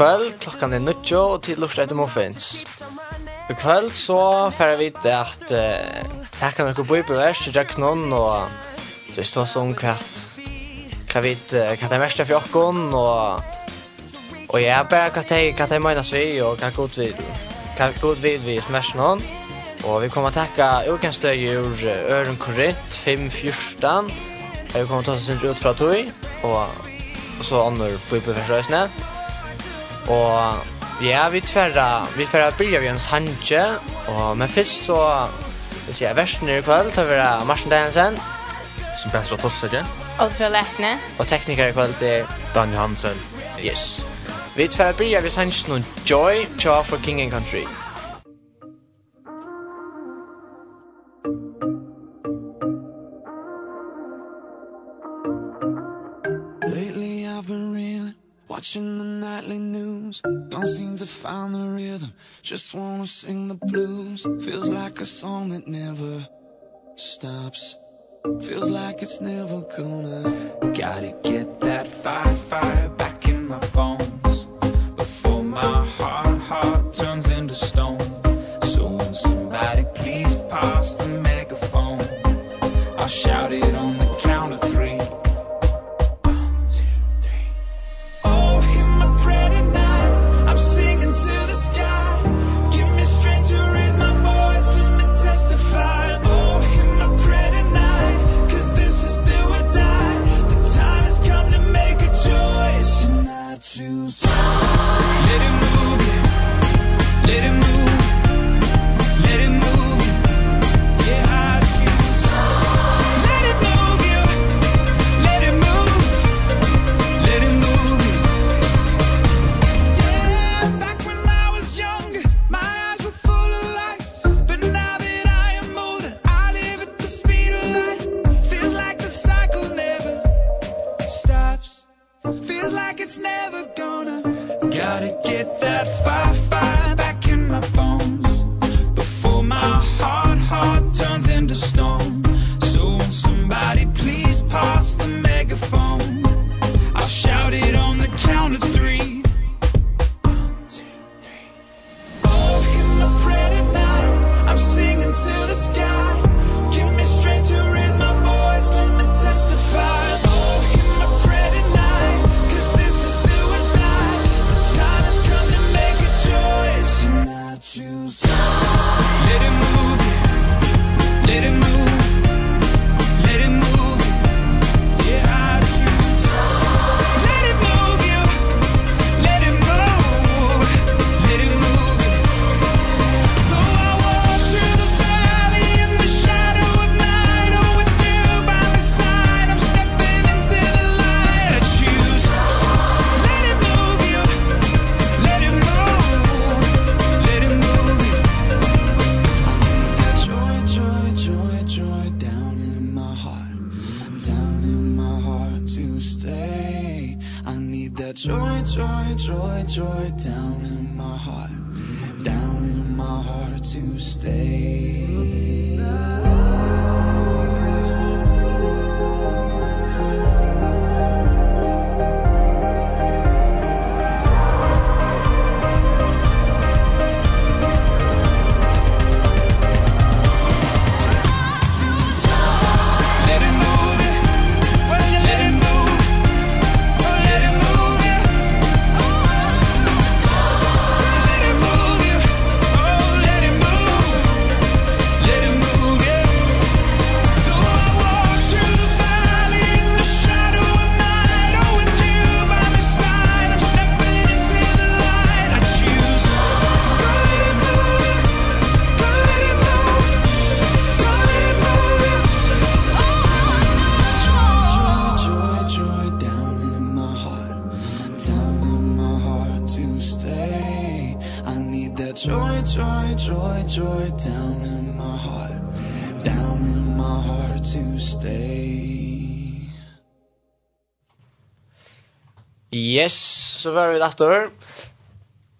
kvöld, klokkan er nuttjo, og til lort etter muffins. I kvöld så færre vi til at uh, takka nokkur bibelvers til Jacknon, og så stå som kvart, hva vi uh, hva det er mest for okkon, og, og ja, bare hva det, hva det menas vi, og hva god vi, hva god vi vi smash hon. Og vi kommer takka ukenstøy ur Øren Korint 5.14, Vi kommer ta oss ut fra tog, og, og så andre bibelversrøsene. Og Og ja, vi tverra, vi tverra byrja vi hans hanje, og men fyrst så, vi sier versene i kvöld, tar vi da Marsen Dagensen. Som Petra Tolsætje. Og så Lesne. Og tekniker i kvöld er... Daniel Hansen. Yes. Vi tverra byrja vi hans hanje, Joy, Tja for King and Country. Watching the nightly news. Don't seem to find the rhythm. Just wanna sing the blues. Feels like a song that never stops. Feels like it's never gonna Gotta get that fire, fire back in my bones. Before my heart joy joy joy down in my heart down in my heart to stay. Yes, så var vi där.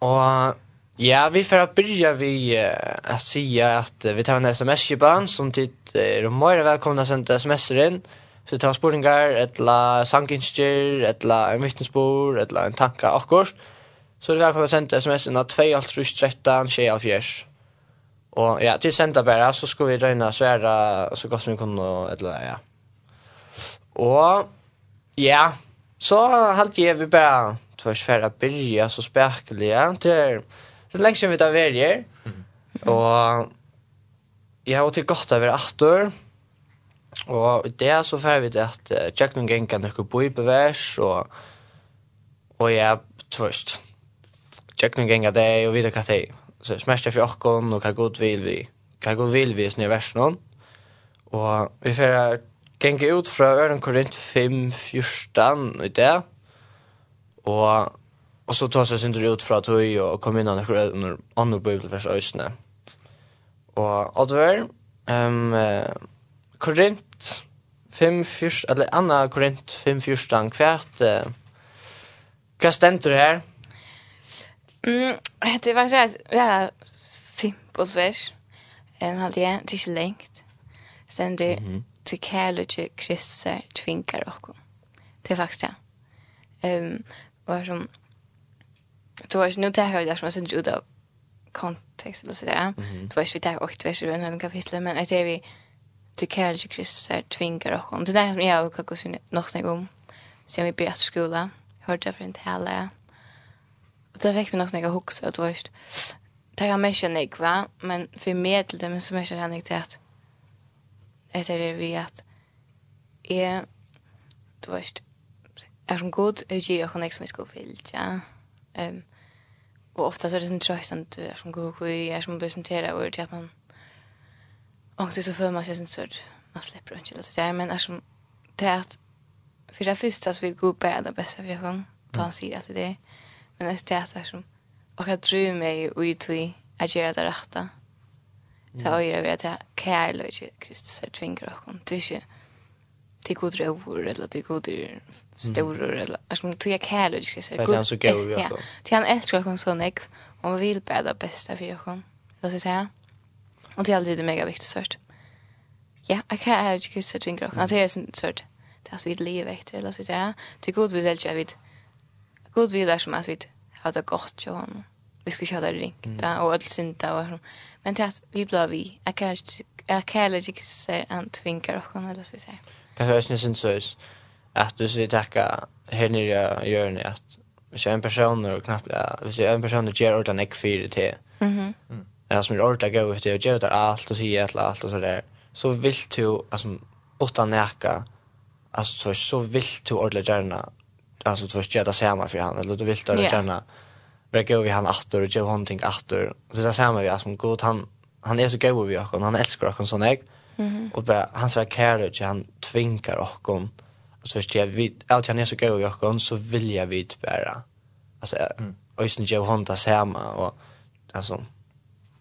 Og ja, vi får börja vi uh, å si at uh, vi tar en sms i som tid er uh, mer välkomna att sända sms in. Så tar spurningar, etla sankinstyr, etla en vittnesbord, etla en tanka akkurat. Så det är välkomna att sända sms in av 2.13, 24. Och ja, till sända bara så ska vi röjna svära så gott som vi kunde, etla ja. Och ja, Så halt jag vi bara tvärs för att börja så spärkliga. Det är så länge sedan vi tar verger. Och jag har till gott över att Og Och det så får vi det att check noen gäng kan några og bevärs och och jag tvärst. Check det, og videre hva det er. Så smästa for och og hva god vil vi. hva god vil vi i värst Og vi får gänga ut fra Øren Korint 5, 14 i det. Og, og så tar seg synder ut fra tog og kom in under andre bibelvers ösne. Og Oddvar, um, Korint 5, 14, eller Anna Korint 5, 14, kvärt, eh, hva stendur her? Mm, det var så ja, simpelt vers. Um, hade jag, det är inte längt. Ständer, mm -hmm till kärleke kristse tvinkar och till faktiskt ja. Ehm och som det var ju nu det här där som jag sen ut av kontext eller så där. Det var ju det och det var ju en kapitel men det det vi till kärleke Kristus tvinkar och det där som jag och kakos något en gång så jag vi började skola hörde jag en lärare. Og det fikk vi nok när jag huxade att det var just det er mye jag va men for meg til dem, så mye människan jag til at, etter det vi at jeg, du vet, er som god jeg gir jo konek som jeg skulle fyllt, ja. Um, og ofta så er det sånn trøyst at du er som god og jeg er som presenterer og til at man ångte så føler man seg sånn sånn man slipper ikke det, ja, men er som det er at for det første så vil god bære det beste vi har hong, da han sier at det, er, men det er det er som og jeg tror meg drømmer i utgi at gjøre det rette, ja Ta øyre vi at jeg kærlig ikke Kristus er tvinger og Det er ikke til god røver eller til god store eller altså du er kærlig ikke Kristus. Det er han så gøy vi har. Til han elsker oss sånn jeg og man vil bare det beste for oss. Det er så Og det er alltid mega viktig sørt. Ja, jeg kan er ikke Kristus er tvinger og det er sånn sørt. Det er så vidt livet etter eller så sier jeg. Til god vil jeg ikke. God vil er som at vi har det godt til honom vi skulle köra det ringt mm. och öll synda och sånt. Men det att vi blev vi jag kan jag kan inte säga en tvinga och kan eller så säga. Kan hörs ni syns så att du ska tacka henne nere gör ni att hvis en person och knappt ja, hvis en person ger ordan ek för det. Mhm. Mm. Alltså som är ordan gå ut och ger allt och säger allt allt och så där. Så vill du alltså åtta näka alltså så så vill du ordla gärna alltså du vill göra det samma för han eller du vill du gärna. Yeah Brekka vi han aftur, og gjør hon ting aftur. Så det er samme vi er som god, han, han er så gøy vi okkon, han elskar okkon sånn jeg. Mm -hmm. Og bare, han sier kære ikke, han tvinkar okkon. Altså först jag vet, allt han är så god vi okkon, så vill jag vi bara. Alltså mm. sen gjør hon det samma och alltså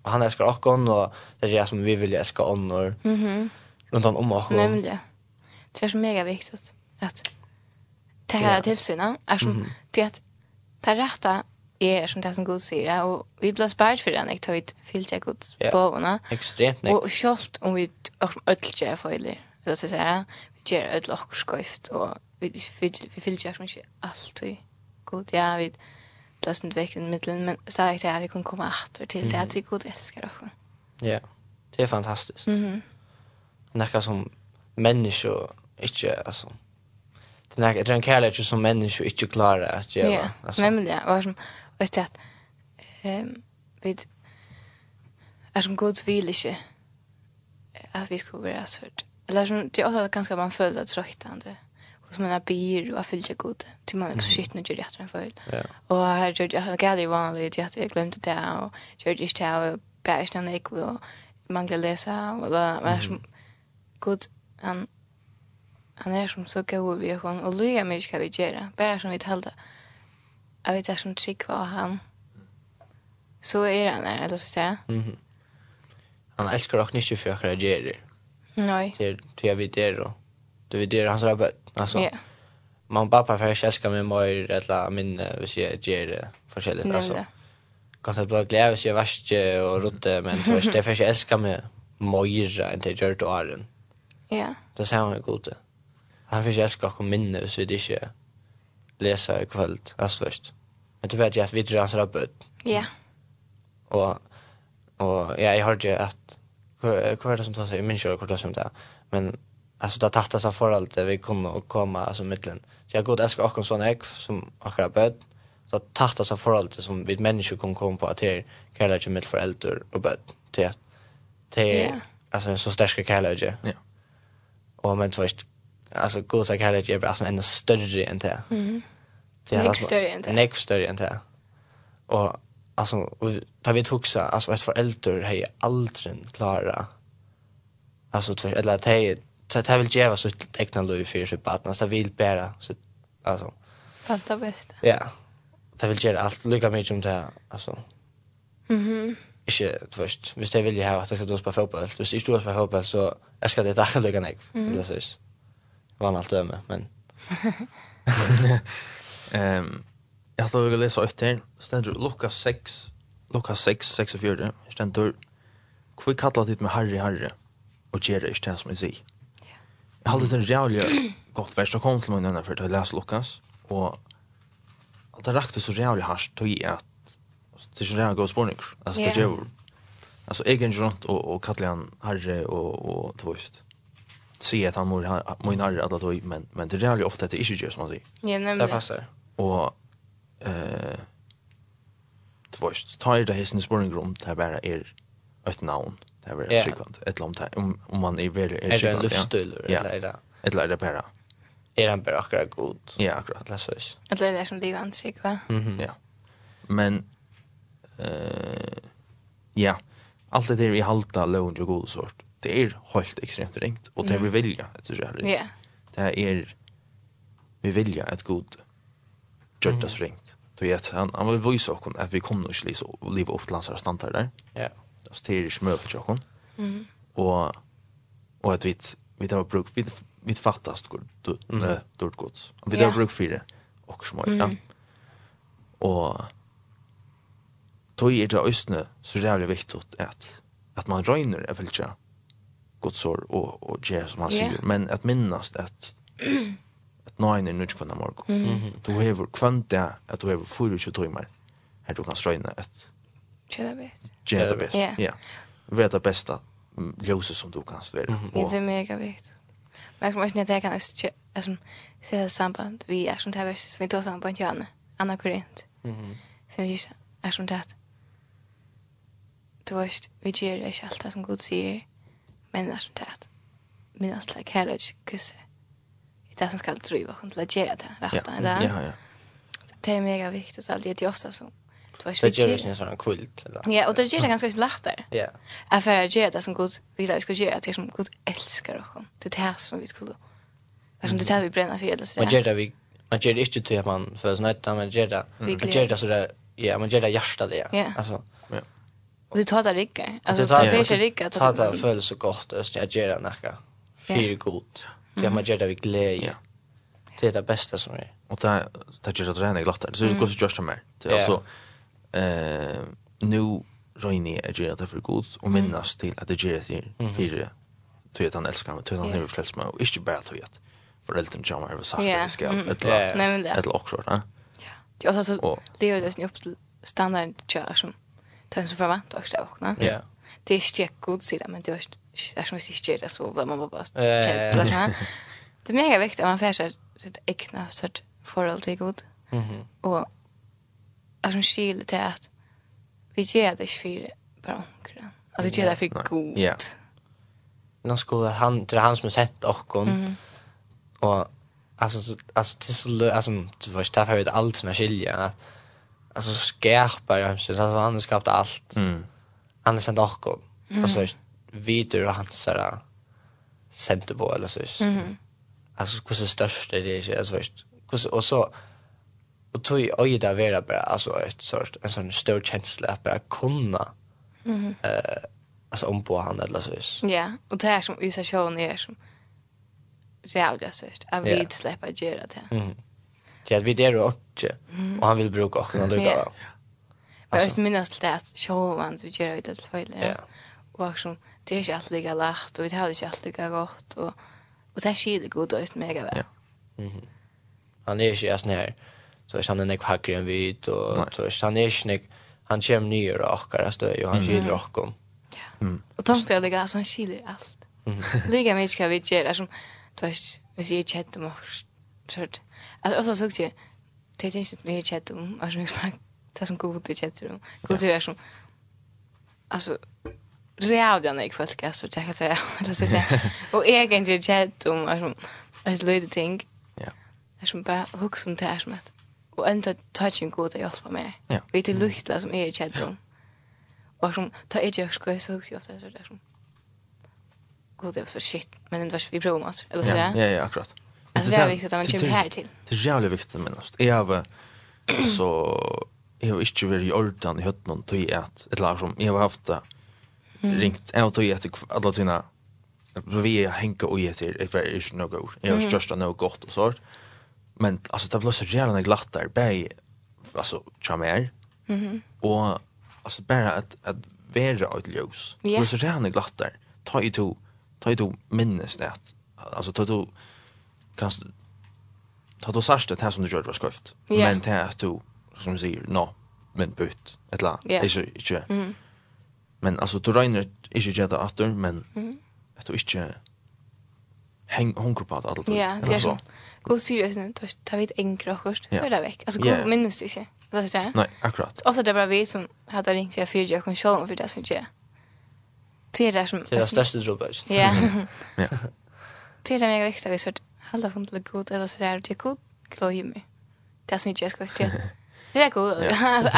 och han älskar och okkon, och det är det som vi vill elska ånder, mm -hmm. rundt han om okkon. Nemlig. Det er så mega viktigt at det här tillsynet är som, det är det är rätta er som det som Gud säger og vi blir spärrade for den jeg tar ut fyllt jag Guds bovene. Extremt nej. Og skolt om vi ödlger gjør feiler, Det så säga vi ger ödl och skrift og vi vi fyllt jag ikke allt och god ja vi blåst inte vekk den middelen, men så jag säger vi kan komme åter til det at vi god elsker oss. Ja. Det är fantastiskt. Mhm. Näka som människa inte alltså det är en kärlek som människor inte klarar att göra. Ja, nämligen. Och som, vet jag att ehm vet är som god Guds vilje att vi ska vara svårt. Eller som det är ganska man följt tröttande hos mina byr och fyllt jag god till man så shit nu gör det en Ja. Och här gjorde jag gärna i vanlig jag hade glömt det där och gjorde just det här bärsna när jag och mangla läsa och då var som god han han är som så god vi hon och lyga mig ska vi göra bara som vi talade. Mm jag vet inte som trygg var han. Så är han där, eller så säga. Mm. Han älskar också inte för att jag gör det. Nej. Till, till jag vet det då. Du vet det, han sa Alltså, Ja. man pappa för att älskar mig mer eller min, hvis jag ger det forskjelligt. Alltså, kan jag bara glädje sig värst och rutte, men det är för att jag älskar mig mer än det jag gör det åren. Ja. Det säger han ju god. Han för att och minne, så det är inte läsa i kväll alltså först. Men det vet jag att vi drar så där Ja. Och och jag hörde ju att vad är det som tar sig minns min kör kort som där. Men alltså det tattas av för vi kommer och komma alltså mitten. Så jag god älskar också sån ek som akkurat bud. Så tattas av för som vi människor kan komma på att här kallar ju mitt föräldrar och bud till att till alltså så starka kallar ju. Ja. Och men så visst alltså Guds kärlek är bara som ännu större än det. Mm. Det är alltså större än det. Näck större än det. Och alltså och tar vi tuxa alltså ett förälder hej aldrig klara. Alltså två eller att hej så att vill ge så egna liv för sitt barn alltså vill bära så alltså fanta bäst. Ja. Det vill ge allt lika mycket som det alltså. Mhm. Ikke, du vet, hvis jeg vil ha at jeg skal dåse fotball, hvis jeg ikke dåse fotball, så jeg skal det ikke lykke nek, eller så vann allt öme, men... ehm jag har tagit läsa efter. Ständer Lukas 6, Lukas 6, 6 och 4. Ständer, kvick kallar dit med Harry, Harry. Och ger det inte som jag säger. Jag hade en jävla gott vers kom till mig när för att läsa Lukas. Och att det rakte så jävla hardt tog i att det är så jävligt god spårning. Alltså det är. Alltså egen runt och, och kallar han Harry och, och tvåst se att han mår mår när alla då men men det är ju ofta att det är ju som man säger. Ja, nämligen. Det passar. Och eh det var ju tar det hästen spåren grund där bara är ett namn. Det var ett sekund ett långt om om man är väl är det en livsstil eller det. Ett lära bara. Är han bara akkurat god. Ja, akkurat. Det så. Det är det som det vant sig va. Mhm. Ja. Men eh ja, allt det där i halta lån ju god sort det er helt ekstremt ringt, og det er vi vilja, etter det her. Ja. Det er vi vilja et god gjørt oss ringt. Det er han, han vil vise oss at vi kommer ikke lise og leve opp til hans standard der. Ja. Altså, det er ikke møvelt til oss. Mm. Og, og at vi, vi har bruk, vi, vi fattast går dårlig gods. Vi har bruk fire, og små, ja. Og tog er det østene så jævlig viktig at, at man røyner, jeg vil ikke, godsår og, og ge som han yeah. säger. Men at minnast at, at nøyen er nødt kvann morgon. Mm -hmm. Du hever kvann det at du hever 24 timer her du kan ströjna et Tjäda bäst. Tjäda bäst. Ja. Veta bästa ljuset som du kan störa. Det är mega viktigt. Men jag kommer inte att jag kan alltså se det samband vi är som det här som vi då samband ju Anna. Anna Korint. Mhm. För vi är som det. Du vet, vi ger det allt som Gud säger. Men det som tät. Men alltså like här är kus. Det är som ska driva och lägga det där rätta eller. Ja, ja. Det är mega viktigt att det är ofta så. Du vet ju. Det är ju sån kult eller. Ja, och det är ganska lätt där. Ja. Är för att göra det som god vill jag ska göra det som god älskar oss. det här som vi skulle. Alltså det här vi bränner för eller så. Man gör det vi man gör det inte till att man för snätta man gör det. Man gör det så där ja, man gör det hjärtat det. Ja. Alltså Och det tar det riktigt. Alltså det tar det riktigt. Det tar det känns så gott att jag ger den där. Fyr god. Det man ger det vi glädje. Det är det bästa som är. Och det det gör att träna glatt. Det är gott just mer. Det är alltså eh nu Rojni är det där för god och minnas till att det ger det fyra tog att han älskar mig, tog att han är frälst mig och inte bara tog att föräldern kommer över sagt att vi ska ett eller också. Ja. Det är alltså det är ju det upp till standard kör som tar så förvant också av vakna. Ja. Det är inte god sida, men det är som vi sitter det så blir man bara känd. Det är mega viktigt att man får sig sitt egna sort förhåll till god. Och att man skiljer till att vi ger det för bara omkring. Alltså vi ger det för god. Ja. Nå skulle han, det är han som har sett och och alltså alltså det är så alltså du förstår för allt som skiljer att alltså skärpa jag så alltså han har skapat allt. Mm. Han har sänt också. Mm. Alltså vidur och hans där sände på eller så. Mm. Alltså hur så störst det är alltså visst. Hur och så och tog oj där vara bara alltså ett sort en sån stor känsla att bara kunna. Mm. Eh uh, alltså om på han eller så. Ja, och det här som USA showen är som jävla störst. Jag vill släppa göra det. Mm till att vi det då och han vill bruka och han lukar. Jag minns minnas till det showan vi gör det det fel. Ja. Och som det är inte allt lika lätt och det har inte allt lika gott och och det är ju god ut mega väl. Ja. Mhm. Han är ju sån här så är han en hacker än vi och så är han är snick han kommer ner och åker där och han skiljer och Ja. Och tänkte jag lägga så han skiljer allt. Lika mycket ska vi göra som du vet, vi ser chatta med kört. Alltså så såg jag det är inte mer chat om alltså jag smak det som god i chat rum. God är som alltså reavdan jag folk alltså jag kan säga det så säga. Och jag kan ju chat om alltså ett lite ting. Ja. Det som bara hooks som det som att och ända touching god att hjälpa mig. Ja. Vet du lukta som är i chat rum. Och som ta ett jag ska så också så där som god det var så shit men det var vi provar mat eller så där. Ja ja akkurat. Alltså det är viktigt att man kommer här till. Det är jävligt viktigt men alltså. Jag har så jag har inte varit i ordan i hötten och tog ett ett lag som jag har haft det. Ringt en och tog ett alla tina vi är hänka och ge till if there is no go. Jag har största no gott och sånt. Men alltså det blir så jävla glatt där bäj alltså chamer. Mhm. Och alltså bara att att vara ett ljus. Det är så jävla glatt där. Ta i to ta i to minnes det. Alltså ta i to kan ta då särskilt det här som du gjorde var sköft. Yeah. Men det här att du, som du säger, no, men bytt, ett la, Det inte, inte. Mm. Men alltså, du regner inte gärna åter men mm. att du inte häng hunger på allt. Ja, det är så. Gå seriöst nu, ta vid enkla och så är det väck. Alltså, yeah. minns du inte. Det är där. Nej, akkurat. Och så det var vi som hade ringt för fyra jag kom själv för det som ger. Det är det som... Det är det största jobbet. Ja. Ja. Det är det mega viktigt att vi sort Alla hon till god eller så där till god klöj mig. Det som inte jag ska till. Så det är god. Alltså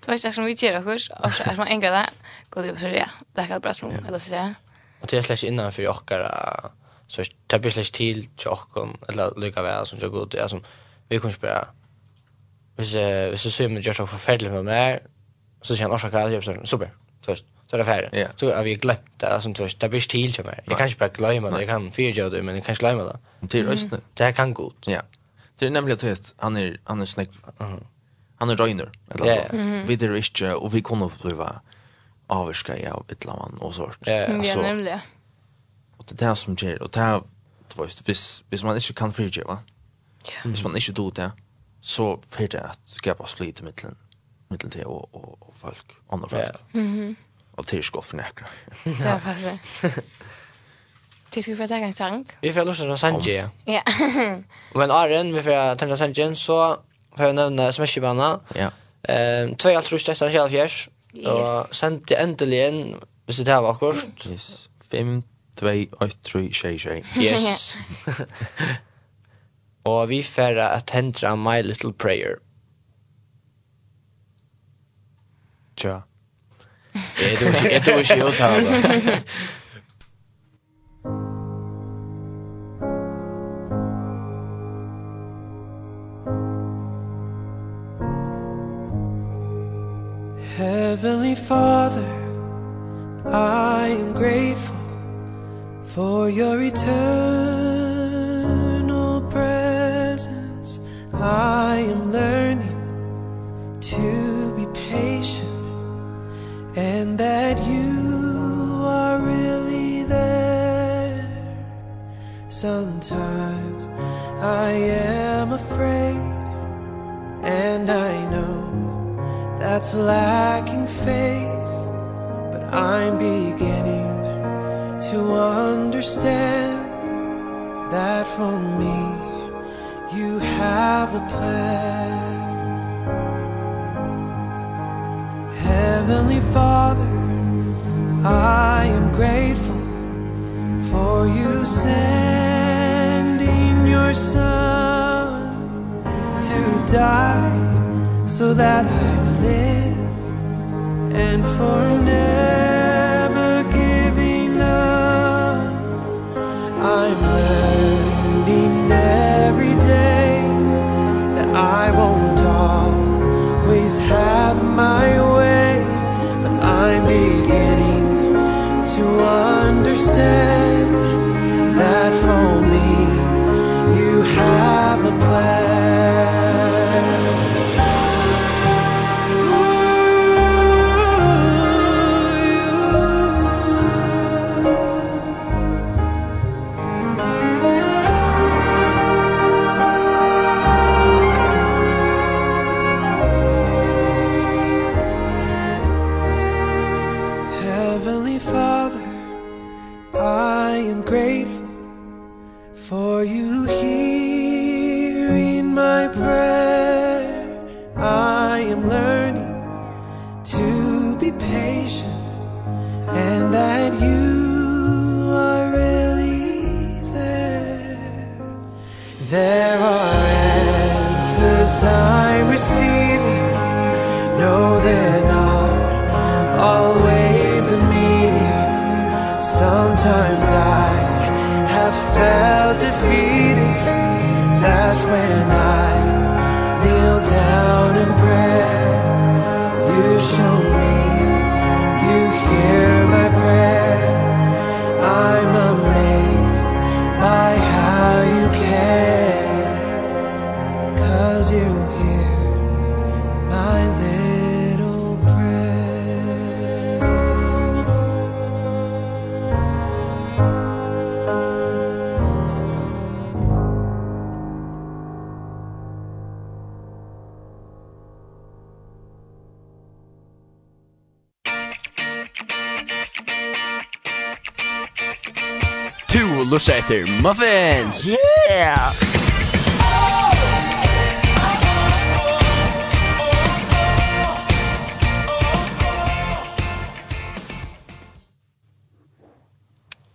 det var inte som vi gör hur och så är man enkel där. God det så där. Det kan bra som eller så där. Och det är slash innan för jag så tar slash till chocken eller lika väl som så god det är som vi kommer spela. Hvis hvis så ser man just så förfärligt med mig så känner jag också att jag är super. Så visst så er det ferdig. Yeah. Så har vi glemt det som inte det blir stil til meg. Jeg kan ikke bare glemme det. Jeg kan fyre det men jeg kan ikke glemme det. Det är östne. Det här kan godt. Ja. Det är nämligen att han är han är snäck. Han är röjner. Ja. Vi det inte och vi kommer att prova avskär jag ett land och sånt. Ja, nämligen. Och det där som ger och det här du vet, hvis, hvis man inte kan fyrja va. Ja. Hvis man inte då det så för det att skapa split i mitten mitten till och och folk andra folk. Ja. Mhm. Och det är skott för näkra. Det var så. Du skulle få ta en sang. Vi får låsa den sanji. Ja. Men Arjen, vi får tända sanjen så får jeg nevne smashibana. Ja. Ehm, två allt rust efter själv fjärs. Och sen till äntligen, hvis det här var kort. Yes. 5 2 8 3 6 6. Yes. Och vi får att hända My Little Prayer. Tja. Jeg tror ikke jeg uttaler. Heavenly Father, I am grateful for your eternal presence. I am learning to be patient and that you are really there. Sometimes i am afraid and i know that's lacking faith. But i'm beginning to understand that for me you have a plan. Heavenly Father I am grateful for you sending your son to die so that I live and for never day show. etter Muffins! Yeah!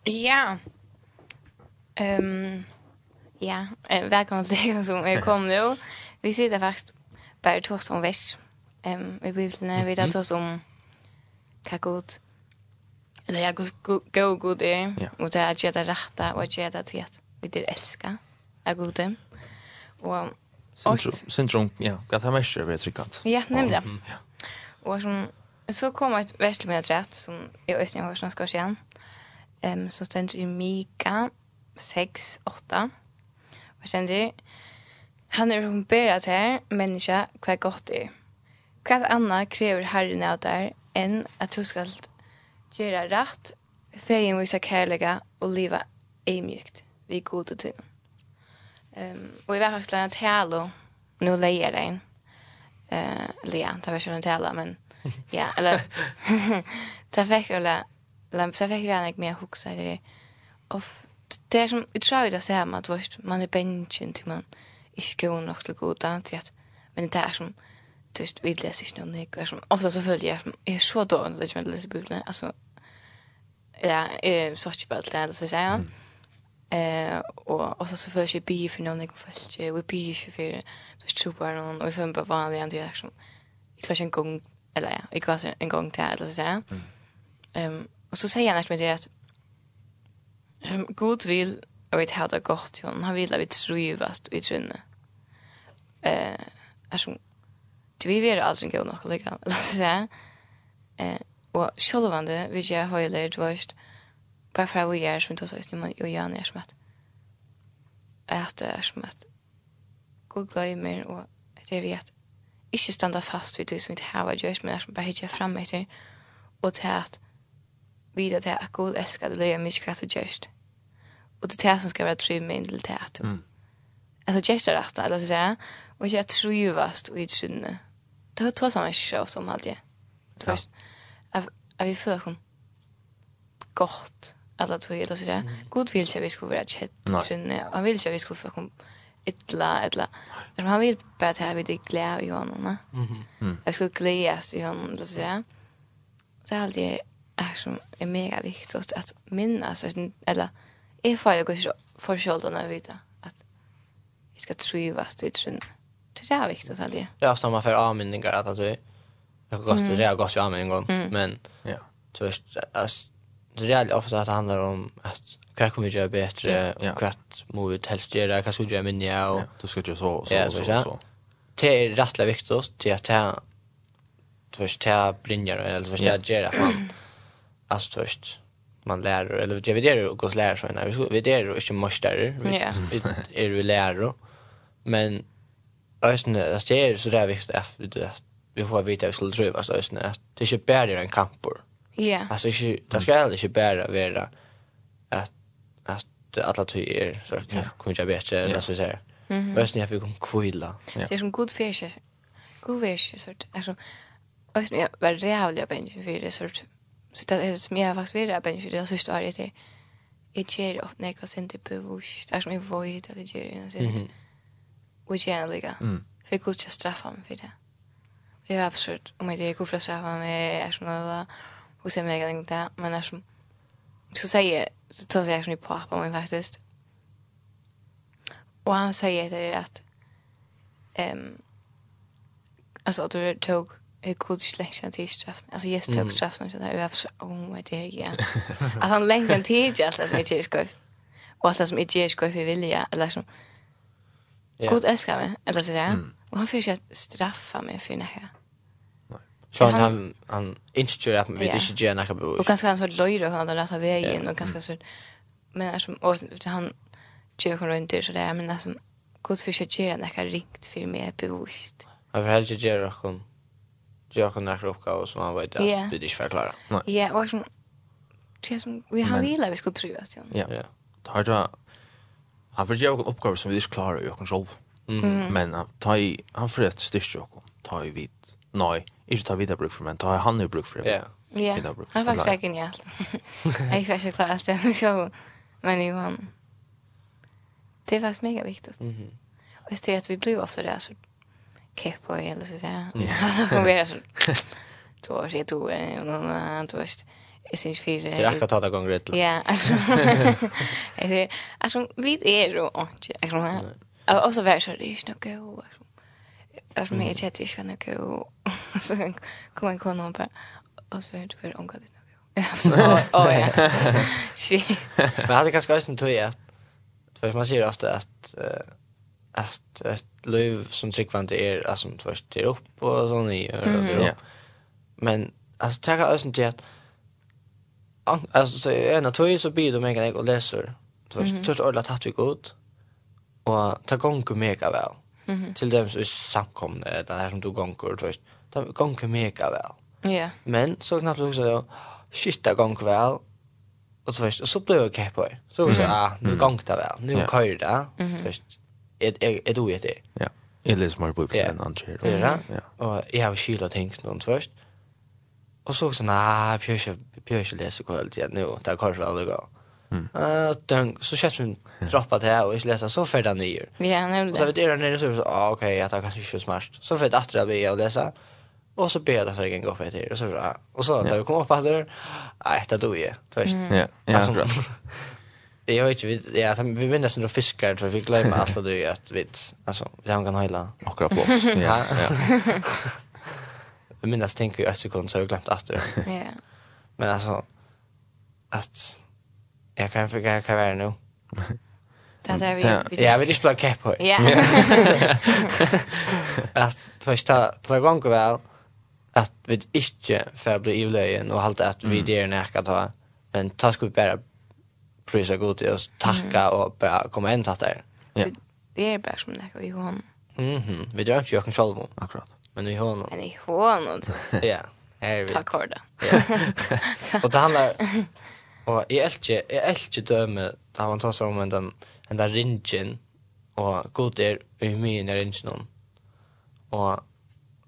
Ja. Ehm ja, eh välkommen till er som är kom nu. Vi sitter faktiskt bara två som väst. Ehm vi vill när vi tar oss om kakot Eller jag går god det och det är att rätta och att göra till att vi det älska. Jag god det. Och syndrom, ja, att han mest är tryckant. Ja, nämligen. Ja. Och som så kommer ett västligt med rätt som jag östen har som ska igen. Ehm så ständer i Mika 6 8. Och han är hon ber att här människa kvar gott är. Vad annat kräver Herren av där än att du skall Gjera rætt, fegin visa kærlega og liva eimjukt vi god og tunn. Um, og i hvert fall en talo, nu leier det en. Uh, eller ja, det var ikke en talo, men ja, eller det fikk jo det, så fikk jeg ikke mer huksa det. Og det er som, jeg tror det ser man, at man er bensjen til man ikke går nok til goda, til at, men det er som, du vet, vi leser ikke noe, det er som, ofta så føler jeg, jeg er så dårlig, det er ikke man leser bibelen, altså, ja, eh så typ allt det så säger han. Eh och och så så för sig bi för någon jag fast vi bi ju för så super någon och för bara vanliga antar jag som i klass en gång eller ja, i klass en gång till eller så säger han. Ehm och så säger han att med det att ehm god vill och vet hur det gått ju han vill att vi trivast i trunne. Eh är som det vi vill alltså gå något lika eller så säger Eh Og sjølvande vil jeg høyler dvørst, bare for jeg gjør som tog søys, når man jo gjerne er som at at det er som at god gløymer og at jeg vet ikke standa fast vid det som vi ikke har gjørs, men er som bare hittar fram etter og til at vita til at god elskar det løy mye kvart du gjørs og det er det som skal være trymme med til det at altså gjørs det rett eller så sier jeg og ikke er tryvast og i trynne det har tås han ikke så ofte om alt att vi får hun gott alla två eller så där. Gud vill jag vi skulle vara ett trinne. Han vill jag vi skulle få kom ettla ettla. Men han vill bara att vi det glädje i honom. Mhm. Jag skulle glädjas i honom eller så där. Så är det är som är mega viktigt att minnas så eller är för jag går för skulderna vita att vi ska trivas i trinne. Det är viktigt allt det. Ja, samma för avminningar att att Jag har gått det jag gått ju jag en gång men ja. Så att det är ofta att det handlar om att Hva kommer vi gjøre bedre, og hva må vi helst gjøre, hva skal vi gjøre minne, og... Du skal gjøre så, så, ja, så, så. så. Det er rettelig viktig til at jeg... Først til jeg brinner, eller først til jeg gjør at man... Altså først, man lærer, eller jeg vet jo hvordan lærer sånn, vi er jo ikke morsdager, vi er jo lærer, men... Det är så det er viktig at vi får vite att vi skulle drivas och sådär. Det är inte bara en kampor. Ja. Yeah. Alltså, inte, det ska heller inte bara vara att, att alla tyger så att yeah. kunna göra bättre, eller så att säga. Mm -hmm. Östning att vi kommer kvilla. Det är som god färg, god färg, så att, alltså, och jag var rävliga bänken för det, så att, så det är som jag faktiskt var rävliga bänken för det, så att det är Jeg gjør ofte når jeg kan sende på vurs. Det er som jeg vet at jeg gjør det. Og jeg gjør det lika. For jeg kunne ikke straffe meg for det. Ja, absolut. Om jag gick och fräscha var med eftersom det var och sen mig ingenting där. Men som, så säger så tar jag eftersom pappa mig faktiskt. Och han säger det att ehm alltså att du tog Jag kunde inte längre en tidsstraffen. Alltså jag tog straffen och sådär. Jag var oh my dear, ja. Att han längre en tid allt det som inte är skojft. Och allt det som inte är skojft i vilja. Eller som, god älskar mig. Eller sådär. Mm. Och han försöker straffa mig för det här. Så han, han, han instyrer att vi yeah. ikke gjør noe Och Og ganske han så løyre, han hadde rett av veien, och ganska så... Men är som, och han gjør hun runt der, så där men alltså som, god for ikke det noe rikt for meg bevost. Han vill helst göra gjøre noe, gjøre noe noe oppgave som han vet at yeah. vi ikke får. Ja, och som, det er som, vi har vilja vi skulle tro att ja. Ja, ja. Det har du, han vil gjøre noen oppgave som vi ikke klarer å gjøre oss selv. Mm. Men ta i, han får ett styrst och ta i vid. nei, ikke ta vid bruk for, men ta i han i bruk for. det. Ja. Ja. Han var säker ni allt. Jag fick inte klar allt det, så men ju han. Det var mega viktigt. Mhm. Och just det att vi blir ofta där så kepp och eller så där. Alltså kommer vi så. Då är det då och någon då är Jeg synes fire... Det er akkurat tatt av ganger Ja, altså... Altså, vi er jo ikke, jeg Och så var så det är nog go. Att mig jag hade ju nog go. Så kom en kon på. Och så vet jag om det nog. Så Åh, ja. Shit. Men hade kanske också en tur att för man ser ofta att att ett liv som tryckvante är alltså först det upp och sån i och Men alltså tacka ösen till att alltså så är en natur så blir det mega mig och läser. Du vet, tror ordla tatt vi gott. Og ta gonger mega vel. Mm -hmm. Til dem som er samkomne, det her som du gonger, du vet. Det gonger mega vel. Ja. Men så knappt du også, shit, det gonger vel. Og så vet, og så blev jeg kepper. Så jeg sa, ah, nu gonger det vel. Nu kører det. Du vet, er du i det? Ja. Jeg leser mer på en annen kjær. Ja, og jeg har kylet ting noen først. Og så også, nei, jeg bør ikke lese kvalitet nu, det er kanskje aldri godt. Mm. så kött vi droppa det här och jag läsa så för den nya. Ja, nämligen. Och så vet det när så ah okej, jag tar kanske inte smart. Så för att det blir och läsa. Och så ber jag för en gång på ett och så så Och så tar vi komma upp att det nej, det då är. Ja, ja. Jag vet vi ja, vi vinner sen då fiskar för vi glömmer allt det ju att vi alltså vi har kan hela. Och på oss. Ja. Ja. Vi minns tänker ju ett sekund så har glömt att det. Ja. Men alltså att jag kan ikke hva jeg er nå. Det er vi. Jeg vil ikke spela kepp på. Ja. Att först ta ta er väl att vi inte får bli ivløyen, och halte att vi det är näka ta, men ta ska vi bara prisa god till oss, tacka och bara komma in till der. Ja. Det är bara som nekka i hon. Mhm, vi drar ikke jøkken själv. om. Akkurat. Men i hånden. Men i hånden, tror jeg. Ja. Takk for det. Ja. Og det handlar Og jeg elsker, jeg elsker døme, da man tar seg om den, den der ringen, og god er i mye i ringen. Og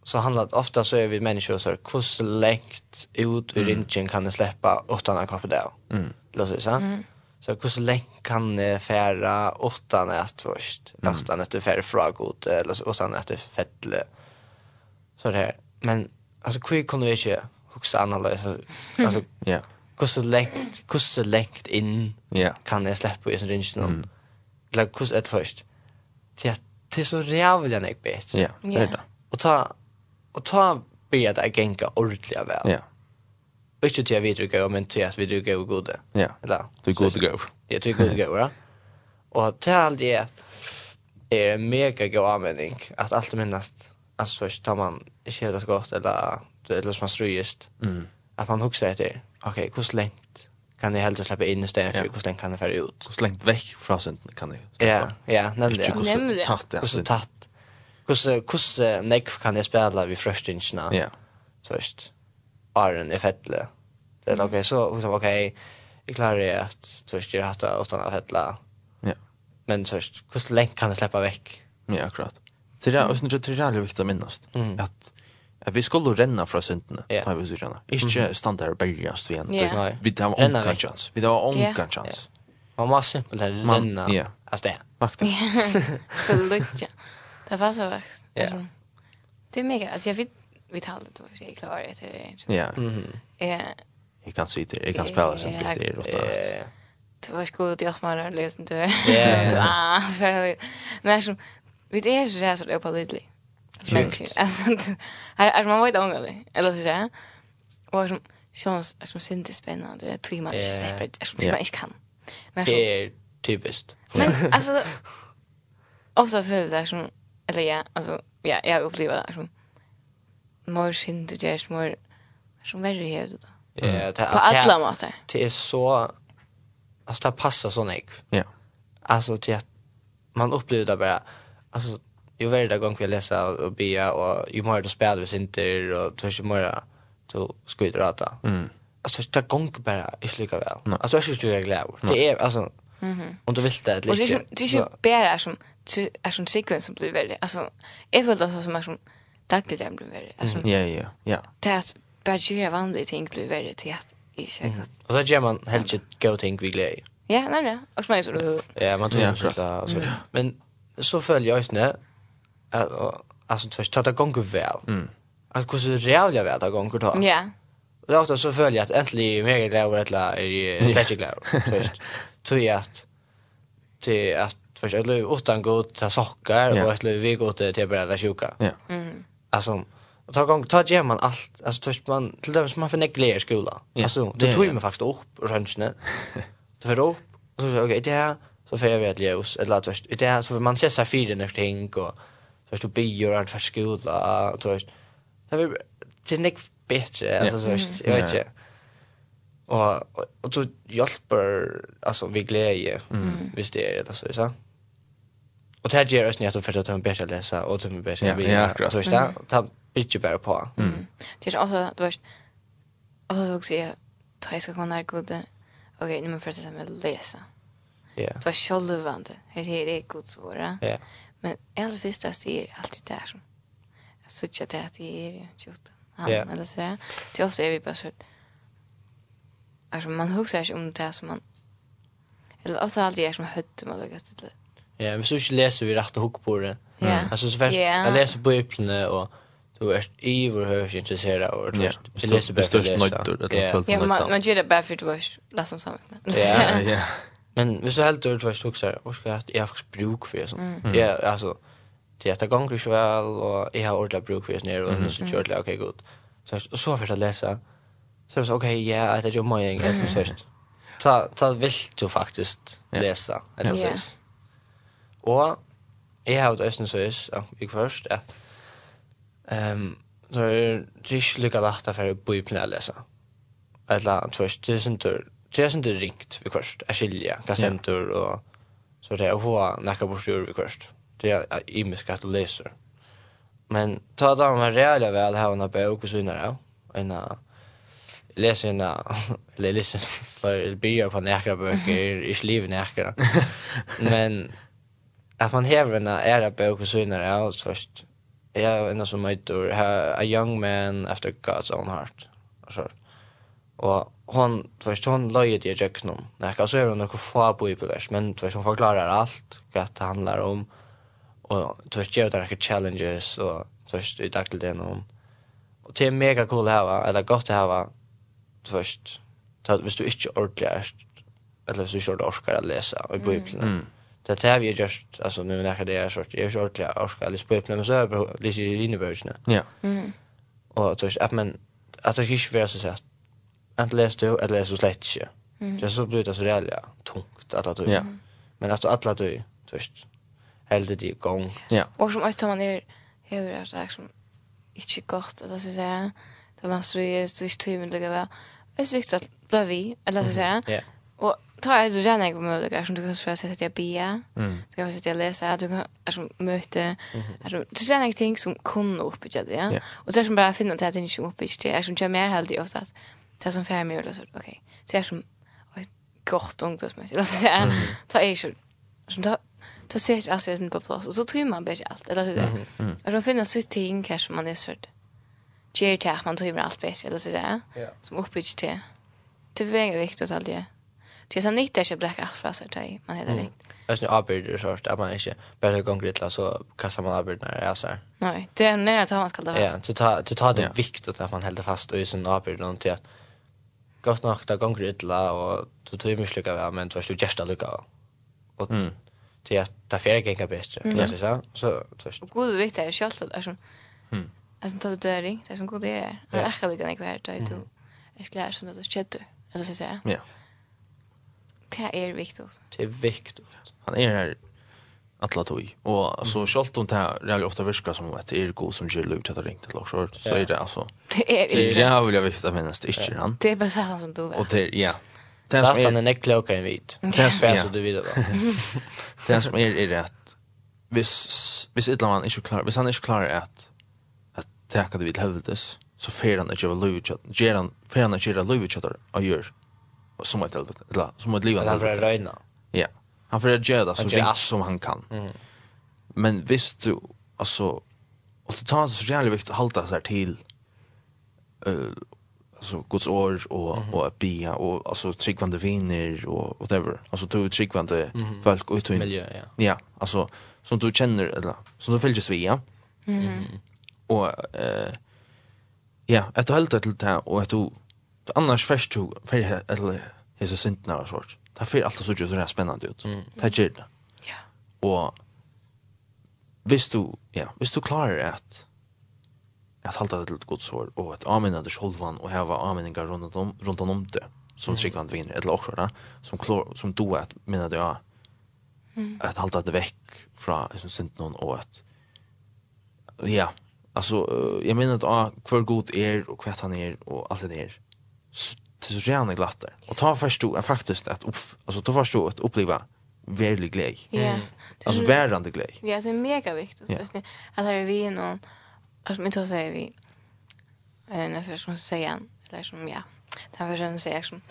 så handlar det ofta så är vi människor så hur längt ut ur mm. ringen kan det släppa utan att kapa det. Mm. Låt oss säga. Så hur längt kan det färra utan att först mm. utan att det färra från god eller utan att det fettle. Så det här. Men alltså hur kunde vi inte huxa annorlunda alltså ja. yeah. Kusse lengt, kusse lengt inn. Ja. Kan jeg slippe i sin ringen Mm. Eller kusse et først. Til at det er så rævlig enn jeg vet. Ja, det er det. Og ta, og ta blir det genka ordentlig vel. Ja. Og ikke til vi videre gøy, men til at videre gøy og gode. Ja, du er gode gøy. Ja, du er gode gøy, ja. Og til alt det er en mega god användning att allt minnast alltså först tar man inte helt gott eller eller som man ströjst mm. att man huxar det ok, hur lengt kan jeg helst släppa in istället för for hvordan lengt kan jeg fære ut? Hvordan lengt vekk fra synden kan jeg slippe? Ja, ja, nemlig. Ikke hvordan tatt det. så tatt. Hvordan nekv kan jeg spille ved frøstingsene? Ja. Først. Arren er fettelig. Det är okej så hur okej jag klarar det att tørst gjør hatt og stannet fettelig. Ja. Men tørst, hur lengt kan jeg släppa väck? Ja, akkurat. Det er også det er veldig viktig å minnes. At Ja, vi skulle renna fra syndene, yeah. tar vi oss grann. Ikke stand der og berge vi igjen. Yeah. Vi tar onka chans. Vi tar onka chans. Man må simpelt her renna Ja. av sted. Faktisk. Förlutja. Det var så vaks. Det är mega, att jag vet vi talade då för sig klar det är det. Ja. Mhm. Eh. Jag kan se det, jag kan spela sen för det är åtta. Det var skulle jag mal läsa det. Ja. Ah, så Men vi det är så där så på lite. Verkligen. Alltså, är man vet inte. Eller så säga. Och som, Sjons, jag som synd det spännande. Det tror man inte släpper det. Jag tror man inte kan. Men, det är typiskt. Men alltså, ofta för det som, eller ja, alltså, ja, jag upplever det som, mer synd det görs, mer, som värre är det då. Ja, det, På alla måter. Det är så, alltså det passar så nek. Ja. Alltså till att man upplever det bara, alltså, ju det gång vi läser och bia och ju mer då spelar vi inte och tvärs ju mer så ska vi rata. Mm. Alltså det gång bara är lika väl. No. Alltså jag syns ju jag glad. Det är alltså Mhm. Mm och du vill det lite. Och det är det är ju bara som är som sekvens som blir väldigt alltså är väl det som är som dagligt det blir väldigt alltså. Ja ja ja. Det är bara ju vanligt ting blir väldigt till att i säkert. Och så gör man helt shit go think vi glädje. Ja, nej nej. Och så du. Ja, man tror ja, så. Men så följer jag snä alltså först ta gånger väl. Mm. Att hur så jävla väl ta gånger då. Ja. Och då ofta så följer att äntligen mer är glad eller är släckt glad. Först tror jag att till att först eller utan gå ta sockar och eller vi går till till bara sjuka. Ja. Mm. Alltså Och ta gång ta ger man allt alltså först man till dem som man för neglerar skola. Ja, alltså det tog mig faktiskt upp och röntgen. Det för upp och så okej det här så får jag vet ljus eller att först det här så man ser sig fyra någonting och först du bior och för skola och så där. Det är det nick bättre alltså så jag vet inte. Och och så hjälper alltså vi glädje. Mm. Visst det är det så så. Och det ger oss ni att för att ta bättre läsa och ta bättre vi. Ja, så där. Ta bitte bara på. Mm. Det är också du vet alltså också jag tar jag ska kunna gå Okej, nu måste jag först läsa. Ja. Det var självvande. Det är det gott svåra. Ja. Men allra första ser alltid där som jag söker det att det är tjuta. Ja, eller så där. Det ofta är vi bara så Alltså man huxar sig om det som man eller ofta alltid är som hötte man lägger till det. Ja, men så ikke leser vi rett og hugg på det. Ja. Altså, så først, först jag läser bibeln og... du är i vår hörs intresserad av det. Jag läser bäst läsa. Ja, man man gör det bara för att läsa om samhället. Ja, ja. Men hvis du helt dør, du vet ikke, så er jeg har faktisk bruk for det. Mm. Ja, altså, det er ganger ikke vel, og jeg har ordentlig bruk for det sånn, og så kjør det, ok, godt. Så, og så først jeg leser, så er det så, ok, ja, det er jo mye engelsk, jeg først. Ta, ta vill du faktisk lesa, eller så. Og jeg har vært østen så, ja, ikke først, ja. Um, så er det ikke lykke lagt for å bo i planen å lese. Eller, først, det er sånn, det jag syns inte ringt vid kvörst. Jag skiljer, kan stämtur och så det jag får näka på styr vid kvörst. Det är imiska att du läser. Men ta det med rejäla väl här och när jag åker så innan jag. Innan läser innan, eller lyssnar för byar på näka böcker, i sliv näka. Men att man häver en ära bok och så innan jag först. Jag är en som heter A Young Man After God's Own Heart. Och så. Og hon först hon löjer det jag knom. Nej, så er hon något få på ibland, men först hon forklarar alt, hva det handlar om. Och först gjør det några challenges och först i dag til det noen. Og det er mega cool här va, eller gott här va. Först så hvis du ikke ordentlig er, eller hvis du ikke inte orkar att läsa i på mm. Det er det vi just altså, nu när det er sort, jeg er ikke ordentlig orskar å lese på men så er det lite i innebursna. Ja. Mm. Och så at men at det ikke ju så sett, enten leser du, eller leser du slett ikke. Mm. Det så blir det så reellt tungt alla du. Ja. Men alltså alla du, först. Helt det igång. Ja. Och som att man är hur är det som inte gott eller så säga. Då man så är det just med det var. Det är viktigt att bli vi eller så säga. Ja. Och ta är du gärna kommer möjligheter som du kan försöka sätta jag bia. Mm. Du kan sätta jag läsa, du kan alltså möte alltså det är någonting som kommer upp i det. Ja. Och så som bara finna det att det inte uppe i det. Jag som jag mer helt ofta att Det som fem år, så okej. Det är som ett gott ungdomsmässigt. Alltså, det är, ta är så, som ta, ta ser jag alltså inte på plats. Och så tror man bäst allt. Eller så där. Och då finns så ting kanske man är så Ger till man tror allt bäst. Eller så där. Som uppbyggt till. Det är väldigt viktigt allt det. Det är så nytt att jag bläcker allt för sig. Man heter det. Jag syns avbryter så att man inte bara gång lite så kastar man avbryter när jag så Nej, det är när jag tar man ska hålla fast. Ja, du tar, du tar det viktigt att man håller fast och i sin avbryter någonting att gott nok det ganger illa og du tog mye slukka ved, men du var slik gjerst allukka. Og mm. til at det fyrir genga bestre, Ja, så så, så tvist. Og god vitt er sjalt, det er som, mm. er som tatt døring, det er som god det er, det er akka lukka nek vær, det er du, er klær som det er kjeddu, eller så sier. Ja. Det er viktig. Det er viktig. Han er her alla tog. Og så mm. självt om det här det ofta virka som at det är god som gjør lov till att ringa till också. Så er det altså. Det är det. Jag vill jag visste men det är inte han. Det är bara så som du vet. Och det ja. Det som är en klok en vit. Det som är så du vet då. Det som er är att hvis vis ett land ikke klar. hvis han ikke klar at at täcka det vid huvudet så fer han ikke göra lov till att han fer han ikke göra lov till att göra som helvete, eller som et liv. Det är rena. Han får göra det så det som han kan. Mm. Men visst du alltså och det tar så jävligt viktigt att hålla sig till eh uh, alltså Guds ord och mm -hmm. och bia och alltså tryggvande viner och whatever. Alltså du tryggvande mm -hmm. folk och i Miljö, ja. Ja, alltså som du känner eller som du följer sig ja. Mm. -hmm. Och eh ja, att hålla till det och att du annars först du för eller är så sint när sort det får alltid så gjør det er spennende ut. Mm. Det gjør det. Ja. Og hvis du, ja, hvis du klarer at at halda det til et godt sår, og at amina det sjolvan, og heva aminingar rundt om, rundt om det, som mm. tryggvand vinner, eller også, da, som, klor, som du at minna det, ja, mm. at halda det vekk fra som sint noen, og at, ja, altså, jeg minna det, ja, hver god er, og hva han er, og alt det der, det är så rena glatter. Och ta först då faktiskt att uff, alltså ta först då att uppleva verlig glädje. Ja. Mm. Alltså värande glädje. Ja, så är mega viktigt yeah. så att ha vi någon alltså men då säger vi eh när först säger han eller som ja. Det här försöker säger som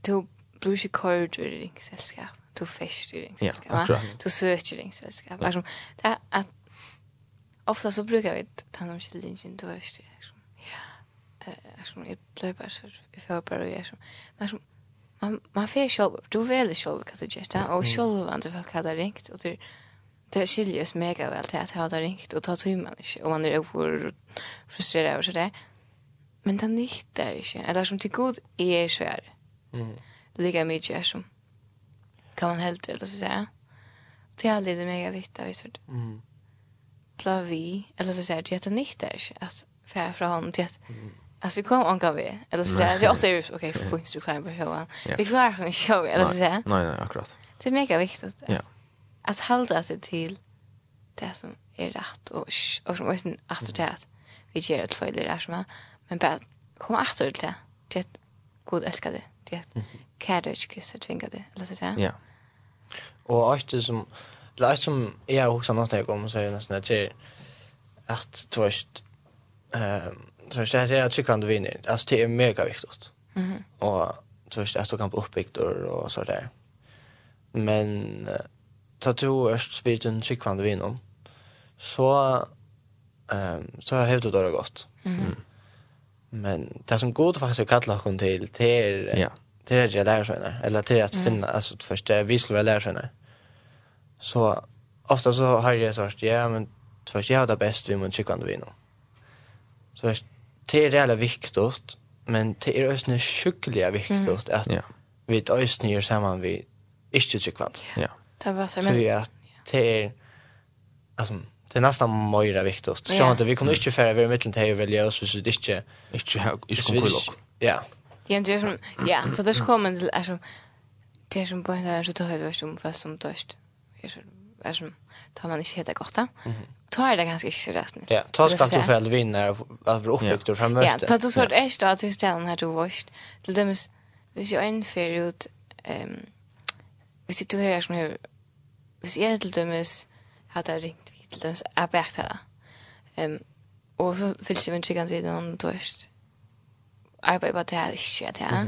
du brukar kort ur din sällskap. Du fäst ur din sällskap. Ja, du söker din sällskap. Alltså det att ofta så brukar vi ta någon skildring då är det liksom som jag blev bara så i förbar och jag som men som man man får själv du vill själv vad du gör och själv vad du vill kalla ringt och det det skiljer mega väl till att ha det ringt och ta till man inte och man är over frustrerad och så där men det nyttar inte eller som till god är svär mm. Lika mycket är som kan man helt eller så säga det är aldrig mega viktiga visst mm. Blavi eller så säger det att nyttar att färra från honom till att mm. Alltså vi kom anka vi. Eller så säger jag också okej, okay, finns du klar på showen. Vi klarar en show eller så säger. Nej, nej, akkurat. Det är mega viktigt. att, Ja. Att hålla sig till det som är rätt och och som är att det att vi ger ett fel här som är. men bara kom åter till det. Det är att god älskar det. Det kan du inte kissa tvingar det eller så säger. Ja. Och det som eller läs som jag också något jag kommer säga nästan att att vet, ehm så det är att chicken vinner. Alltså det är mega viktigt. Mhm. Och så är det att kan uppbyggt och så där. Men ta två erst vid en chicken vinner. Så ehm så har det då gått. Mhm. Men det som god faktiskt kallar hon till till ja. till att jag lär sig eller till att finna alltså först det vi skulle lära sig Så ofta så har jag sagt ja men först jag har det bäst vi mun chicken vinner. Så det är jävla viktigt, men det är också sjukliga viktigt mm. att ja. vi ösnar gör samman vi inte tryckvant. Ja. Det var så men. Så att det är alltså det är nästan mer viktigt. Så yeah. att vi kommer inte färre vi är mitten till att välja oss så det är inte inte har inte kommer Ja. Det är ju som ja, så det kommer till alltså det är som på en så då har det som fast som dörst. Är så som tar man inte helt gott tar det ganska inte rätt nu. Ja, ta ska du själv vinna av uppbyggd och framöver. Ja, ta du sort är stad till ställen här du varst. Till dem hvis jag en fer ut ehm hvis du hör som hur hvis jag till dem är hade ringt vid till dem är bättre. Ehm och så fylls det med chicken till någon törst. Arbetar bara det här shit här.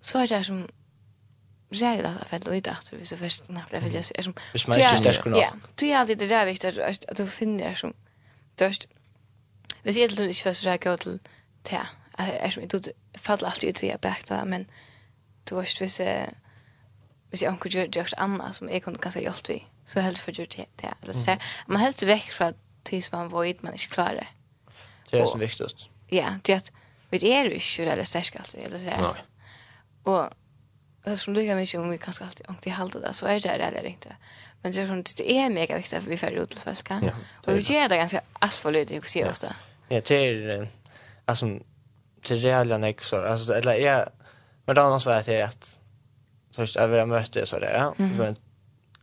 Så är det som Ræri det ut att vi så först när først nærmere jag er som... Hvis man ikke stersk nok. Ja, du er alltid det ræri viktig at du finner er som dørst. Hvis jeg ikke var så ræri gå til te, er som du faller alltid ut i jeg bækta, men du var hvis hvis jeg anker gjør det anna som jeg kunne kanskje hjelp vi, så helst for gjør det te. Eller man helst vekk fra tis man void man ikke klarer. Det er som viktigast. Ja, det er at vi er ikke ræri stersk alltid, eller så. Nei. Og det som lika mycket om vi kanske alltid inte halda det så är det det eller inte. Men det är som det är mega viktigt att vi får ut till folk. Ja, och vi gör det ganska allt för lite jag ser ofta. Ja, det är alltså det reella nek, så, Alltså eller är men då någonstans vet jag att först över det möte så där. Men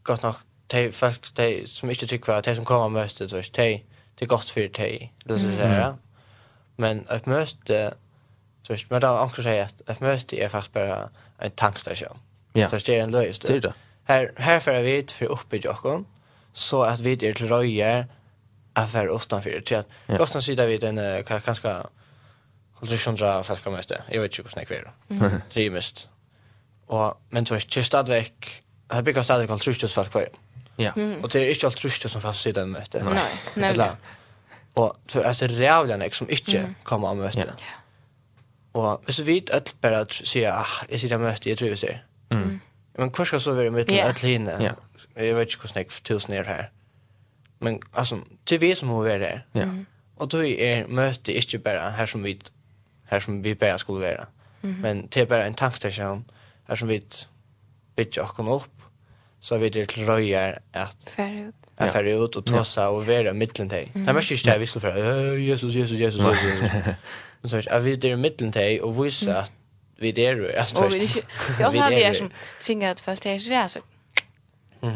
gott nog de folk de som inte tycker att de som kommer mötet så de det är gott för de. Det så där. Men ett möte så men då också säga att ett möte är fast bara en tankstation. Ja. Så det är en löjst. Det är det. Här, här för vi för uppe i Jokon så att vi är till röjer affär utanför. Till att ja. Ostan sidan vid en uh, ganska Halvtrusjundra fælkamøte, jeg vet ikke hvordan jeg kverer. Trimest. Og, men så er ikke stadigvæk, her bygger stadigvæk halvtrusjus fælkvær. Ja. Og det er ikke halvtrusjus som fælkvær siden møte. Nei, nemlig. Og så er det rævlig nek som ikke kommer av møte. Ja. Og hvis du vet at bare sier, ah, jeg sier det møte, jeg tror det Mm. Men hva skal så være mitt yeah. alle henne? Yeah. Jeg vet ikke hvordan jeg tusen er her. Men altså, det er vi som må være her. Ja. Og då er møte ikke bare her som vi, her som vi bare skulle være. Mm. Men det er bare en tankstasjon her som vi bytter oss opp, så vi er til røyer at færre ut. Jeg færre ut og tåsa og være mittlen til. Det er mest ikke det jeg visste fra, Jesus, Jesus, Jesus, Jesus, Jesus. men så vet jag vi det i mitten till och visa att vi det är alltså och vi jag har det som tvingar att fast det är det så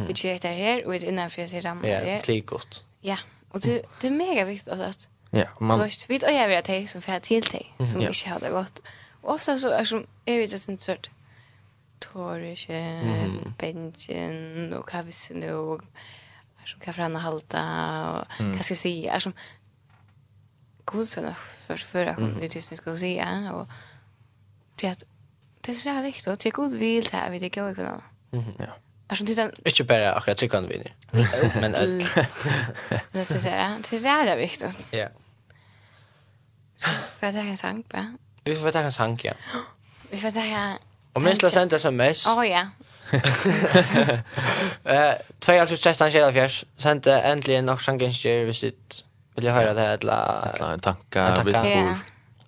vi kör det här och det innan för sig ramar det ja klickat ja och det det är mega viktigt alltså ja man du vet vi jag vet det som för till dig som inte har det gott. Och ofta så är som är vi det en sort torrische bänken och kavissen och som kan förändra halta och vad ska jag säga som god kurserna för förra gången vi tyst skulle säga och till att det är så här viktigt att jag god vill det här vi tycker jag kan. Mhm ja. Alltså det är inte bara akkurat tycker han vill. Men det är så här det är så här viktigt. Ja. Så för att jag kan sang på. Vi får ta en sang ja. Vi får ta en Och minst la sända sms. Åh ja. Eh, 2016 självfjärs sände äntligen och sangen sker vid sitt Vill jag höra det här eller tankar vi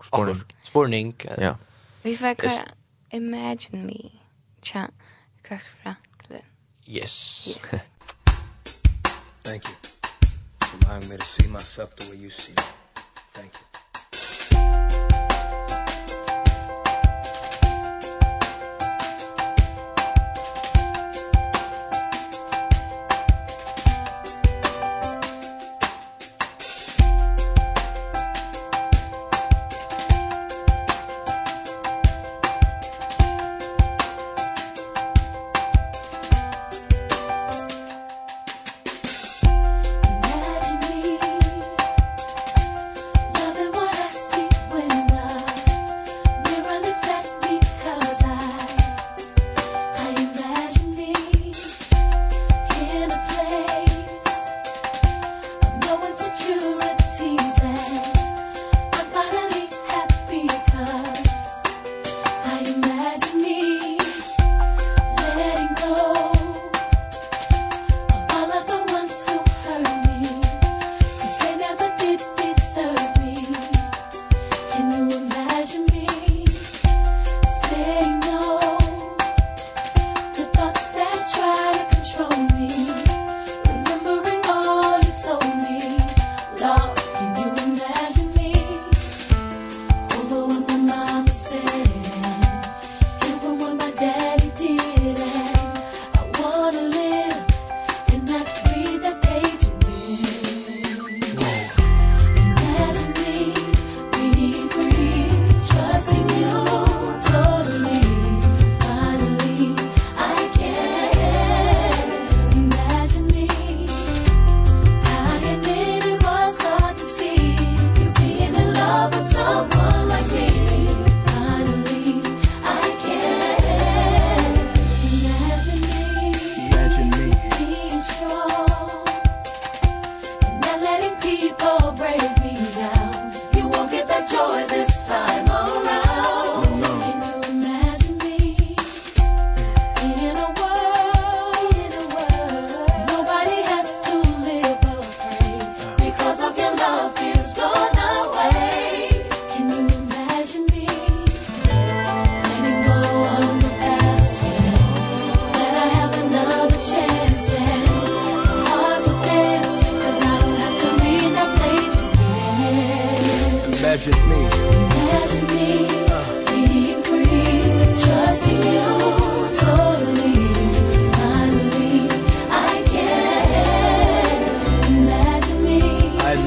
spår spårning. Ja. Vi får köra Imagine Me. Cha Kirk Franklin. Yes. yes. Thank you. Allowing me to see myself the way you see me. Thank you.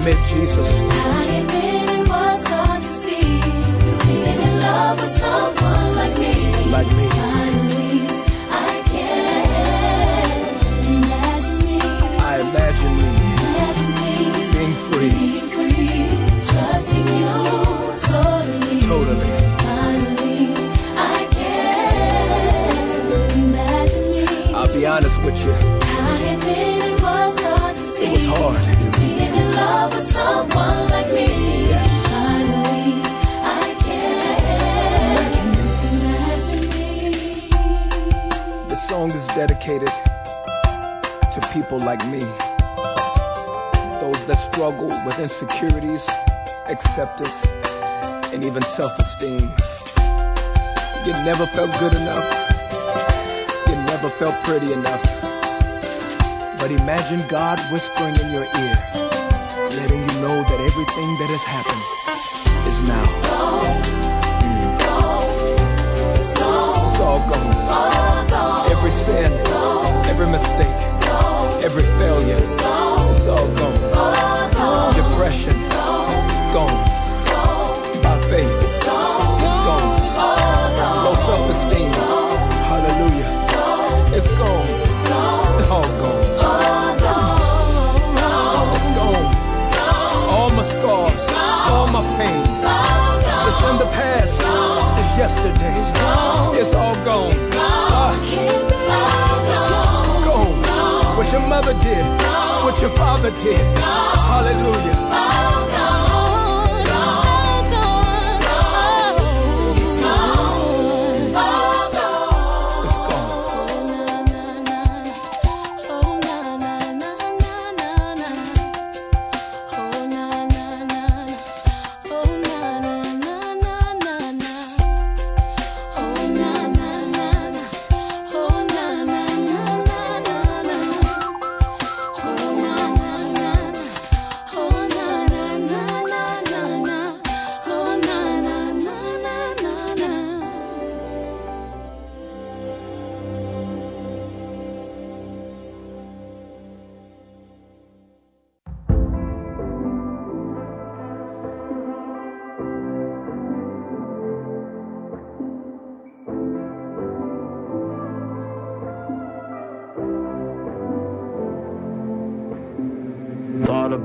met Jesus. acceptance and even self-esteem You never felt good enough You never felt pretty enough But imagine God whispering in your ear Letting you know that everything that has happened is now mm. It's all gone All gone. Every sin, every mistake, every failure It's all gone did what your father did hallelujah.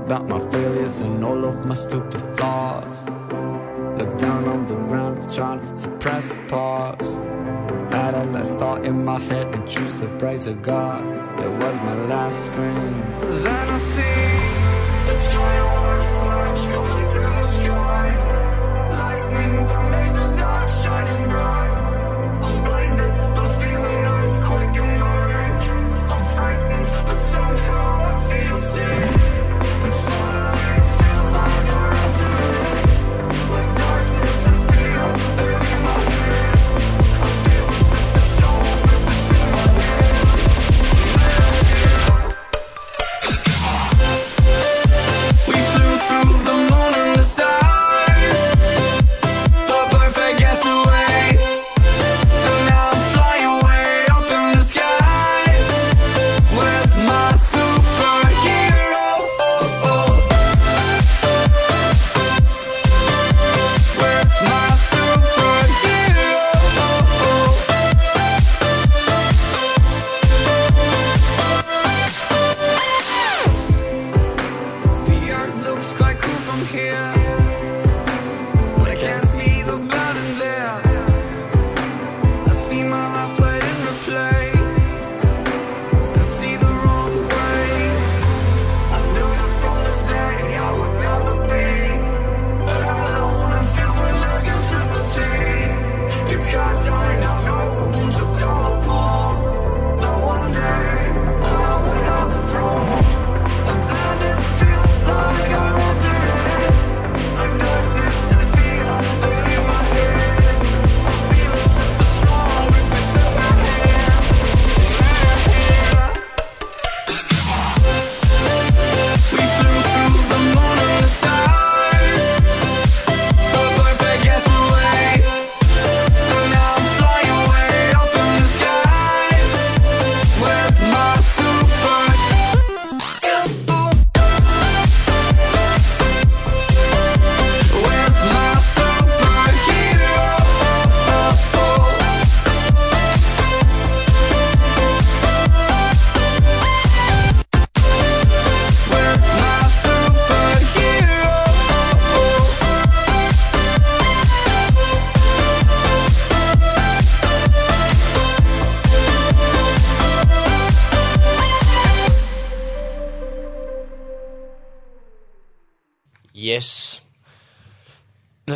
about my failures and all of my stupid flaws Look down on the ground trying to press pause. Had a last thought in my head and choose to pray to God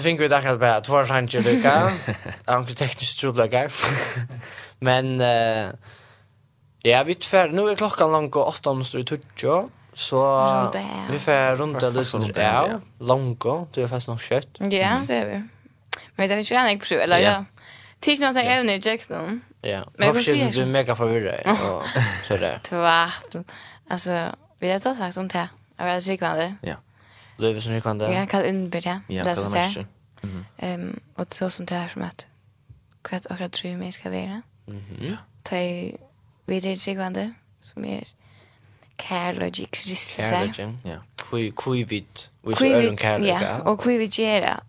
finner vi det akkurat bare två sanger lukka, anker teknisk troblagar. Men uh, ja, vi tvär, nu är klockan långt och åtta om stod i Så vi får runda lite, ja, långt och, du är fast nog kött. Ja, det är vi. Men det finns ju en ägg på eller ja. Tills något är även i Jackson. Ja, men jag ser du är mega förvirrad och sådär. Tvart. Alltså, vi har tagit faktiskt om det. Jag vet inte det. Ja. Du är väl kan mycket vad det är. Jag kan. Ja, det är så Mm -hmm. um, och så som det är som att kvart och kvart tror mig ska vara. Mm -hmm. Ta i vidare tryggvande som är kärlek Kristus. Kärlek, ja. Kui, kui vid, vi så är en kärlek. Ja, och kui vid gera.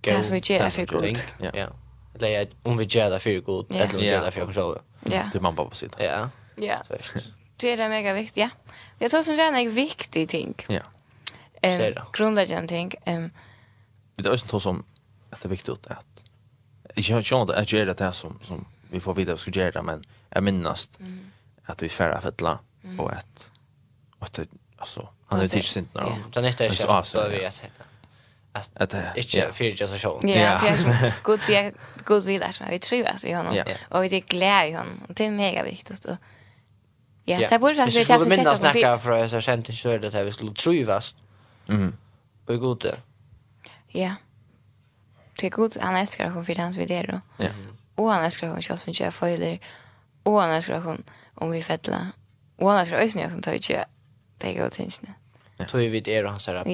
Det som vi gera för god. Ja, ja. Eller om vi gera för god, eller om vi gera för kontroll. Ja. Det är man bara på sidan. Ja. Ja. Det är det mega viktigt, ja. Jag tror som det är en viktig ting. Ja. Um, Grundläggande ting. Ehm, det är också ta som att det är viktigt att jag tror att jag gör det här som, som vi får vidare ska göra men jag minnas mm. att vi färra för mm. och att och att alltså han är tills inte när den nästa är så bör vi att att inte för just så show. Ja, gott jag gott vi där så vi tror alltså i honom och vi är glada i honom och det är mega viktigt och Ja, det borde jag säga att jag minns snacka för så sent så det vi skulle trivas. Mm. Och gott det. Ja till Gud han älskar hon för hans vid. Ja. Och han älskar hon kött för jag följder. Och han älskar hon om vi fettla. Och han älskar ösnen jag som tar ju det går till nu. Tog vi det och han sa att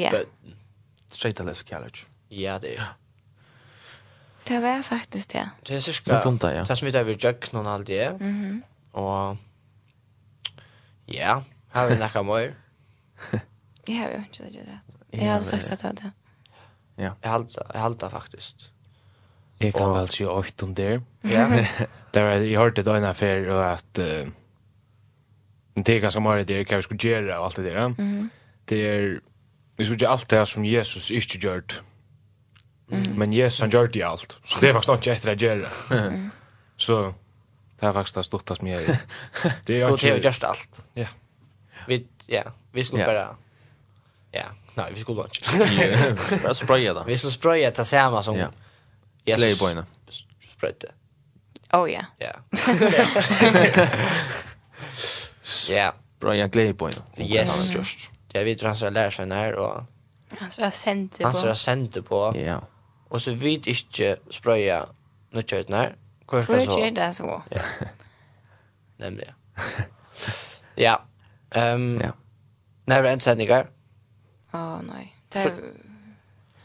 straight out college. Ja, det är. Det var faktiskt det. Det är cirka. Det ja. Det som vi där vi jöck någon all det. Mhm. Och ja, har vi några mer? Ja, vi har inte det. Jag har faktiskt tagit det. Ja. Jag håller jag håller faktiskt. Jeg kan og... vel si åkt om det. Ja. Där jeg hørte då en affær, og at uh, det er ganske mycket det hva vi skulle gjøre og alt det der. Mm. Det er, vi skulle gjøre alt det som Jesus ikke gjort. Mm. Men Jesus han gjør det alt. Så det er faktisk ikke etter å gjøre. Så det er faktisk det största som jag är. Det är ju just allt. Ja. Vi ja, vi skulle Ja. bara Ja, nej, vi skulle lunch. Ja, spraya då. Vi skulle spraya det samma som Ja. Yes, Playboyna. Sprayte. Oh ja. Ja. Ja. Spraya Playboyna. Yes, just. Ja, vi tror han ska lära sig när och han ska sända på. Han ska sända på. Ja. Och så vet inte spraya nu kör det när. Kvar ska så. Kör det så. Ja. Nämligen. Ja. Ehm. Ja. När det är en sändningar. Åh, nei. Det er...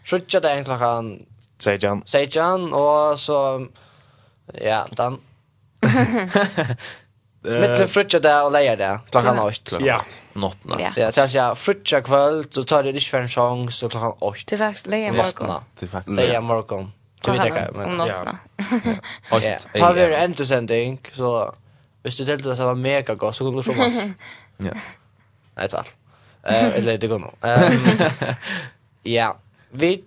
Sjutja det en klokkan... Sejan. Sejan, og så... Ja, dan... den. Mittel frutja det og leia det, klokkan 8. Ja, nottene. Ja, det er ja, frutja kvöld, så tar det ikke for en sjong, så klokkan 8. Det er faktisk leia morgon. Det er faktisk leia morgon. Du vet ikke, men... Om nottene. Ja. Ta vi en endesending, så... Hvis du deltid det var mega godt, så kunne du så masse. Ja. Nei, tvall. Eh eller det går nog. Ja. Vi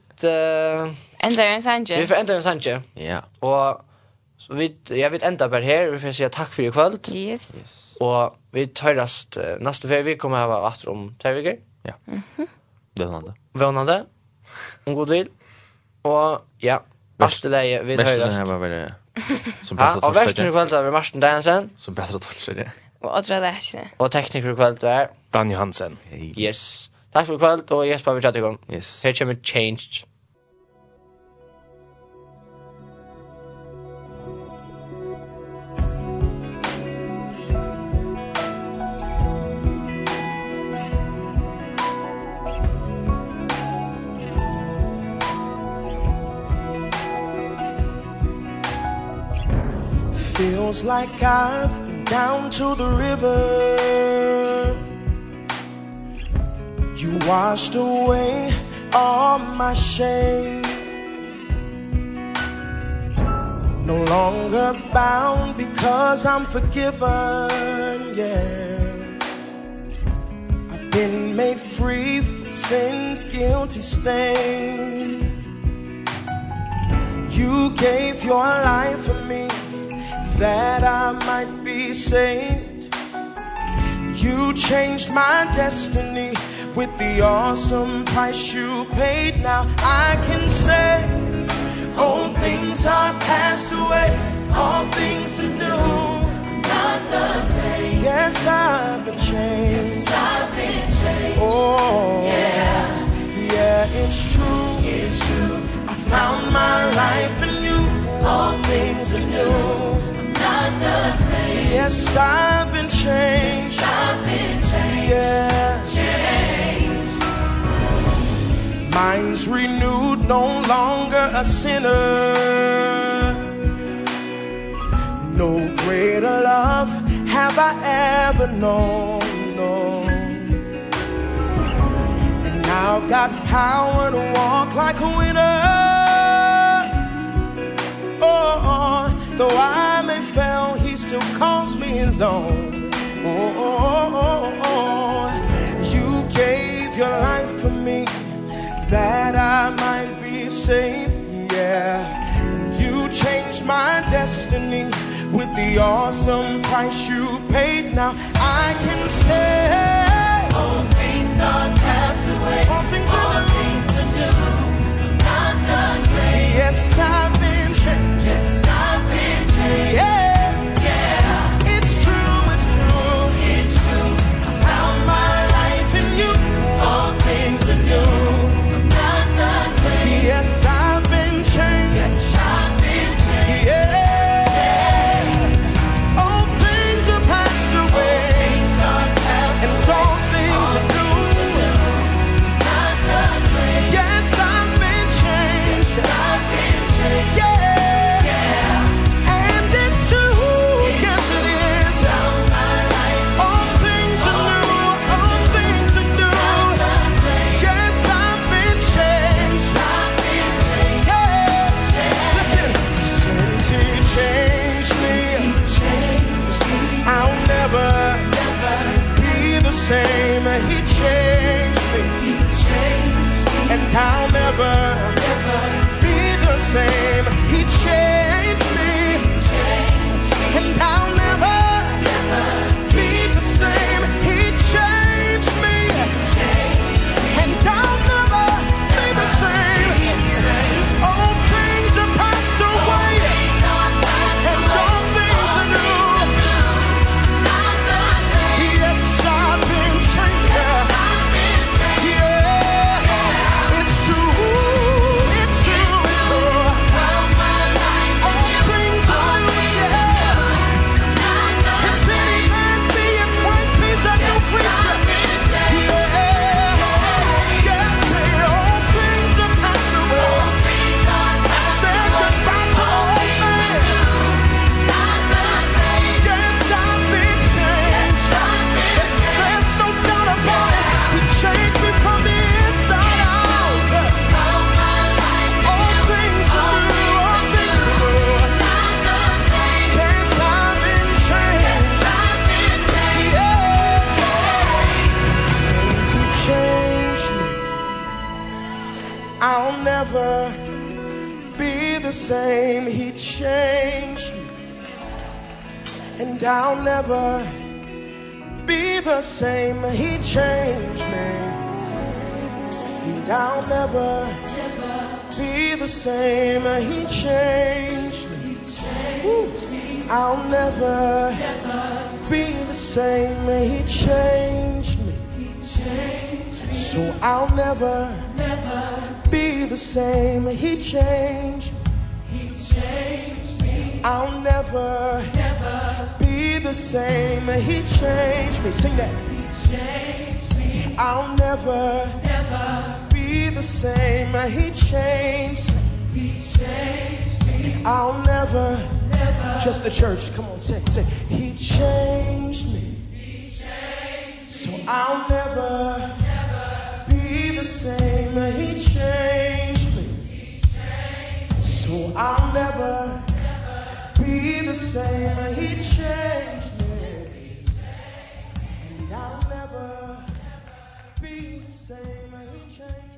enda en sanje. Vi får enda en sanje. Ja. Og så vi jag vet enda bara här. Vi får säga tack för i kväll. Yes. Och vi törast nästa vecka vi kommer ha varit om två veckor. Ja. Mhm. Vånande. Vånande. En god vill. Och ja, allt det vi törast. Värsten här var väl som bättre. Ja, och värsten i kväll där vi marschen Dansen. Som bättre att ta. Og Adra Læsne. Og tekniker i kveld er... Dan Johansen. Hey. Yes. Takk for i kveld, og Jesper, vi tjatt i gang. Yes. Her kommer Changed. Feels like I've down to the river. You washed away all my shame. No longer bound because I'm forgiven, yeah. I've been made free from sin's guilty stain. You gave your life for me that I might saved You changed my destiny With the awesome price you paid. Now I can say Old things are passed away All things are new. Not the same. Yes, I've been changed. Yes, I've been changed. Oh Yeah. Yeah, it's true. It's true. I found my life in you. All things are new. Not the same. Yes, I've been changed. Yes, I've been changed. Yeah. Changed. Minds renewed, no longer a sinner. No greater love have I ever known. No. And now I've got power to walk like a winner. Oh, oh though I may still calls me his own. Oh, oh, oh, oh. You gave your life for me That I might be saved, yeah. You changed my destiny With the awesome price you paid. Now I can say All things are passed away. All things are new, things are new. Not the same. Yes, I've been changed. Yes, I've been changed. Yeah. I'll never, never be the same. He changed He changed me. I'll never, never be the same. He changed me. Sing that. He changed me. I'll never, never be the same. He changed He changed me. I'll never, never just the church. Come on, say say He changed me. He changed me. So I'll never same he changed me. He so I'll never, be the same he changed me. And I'll never, be the same he changed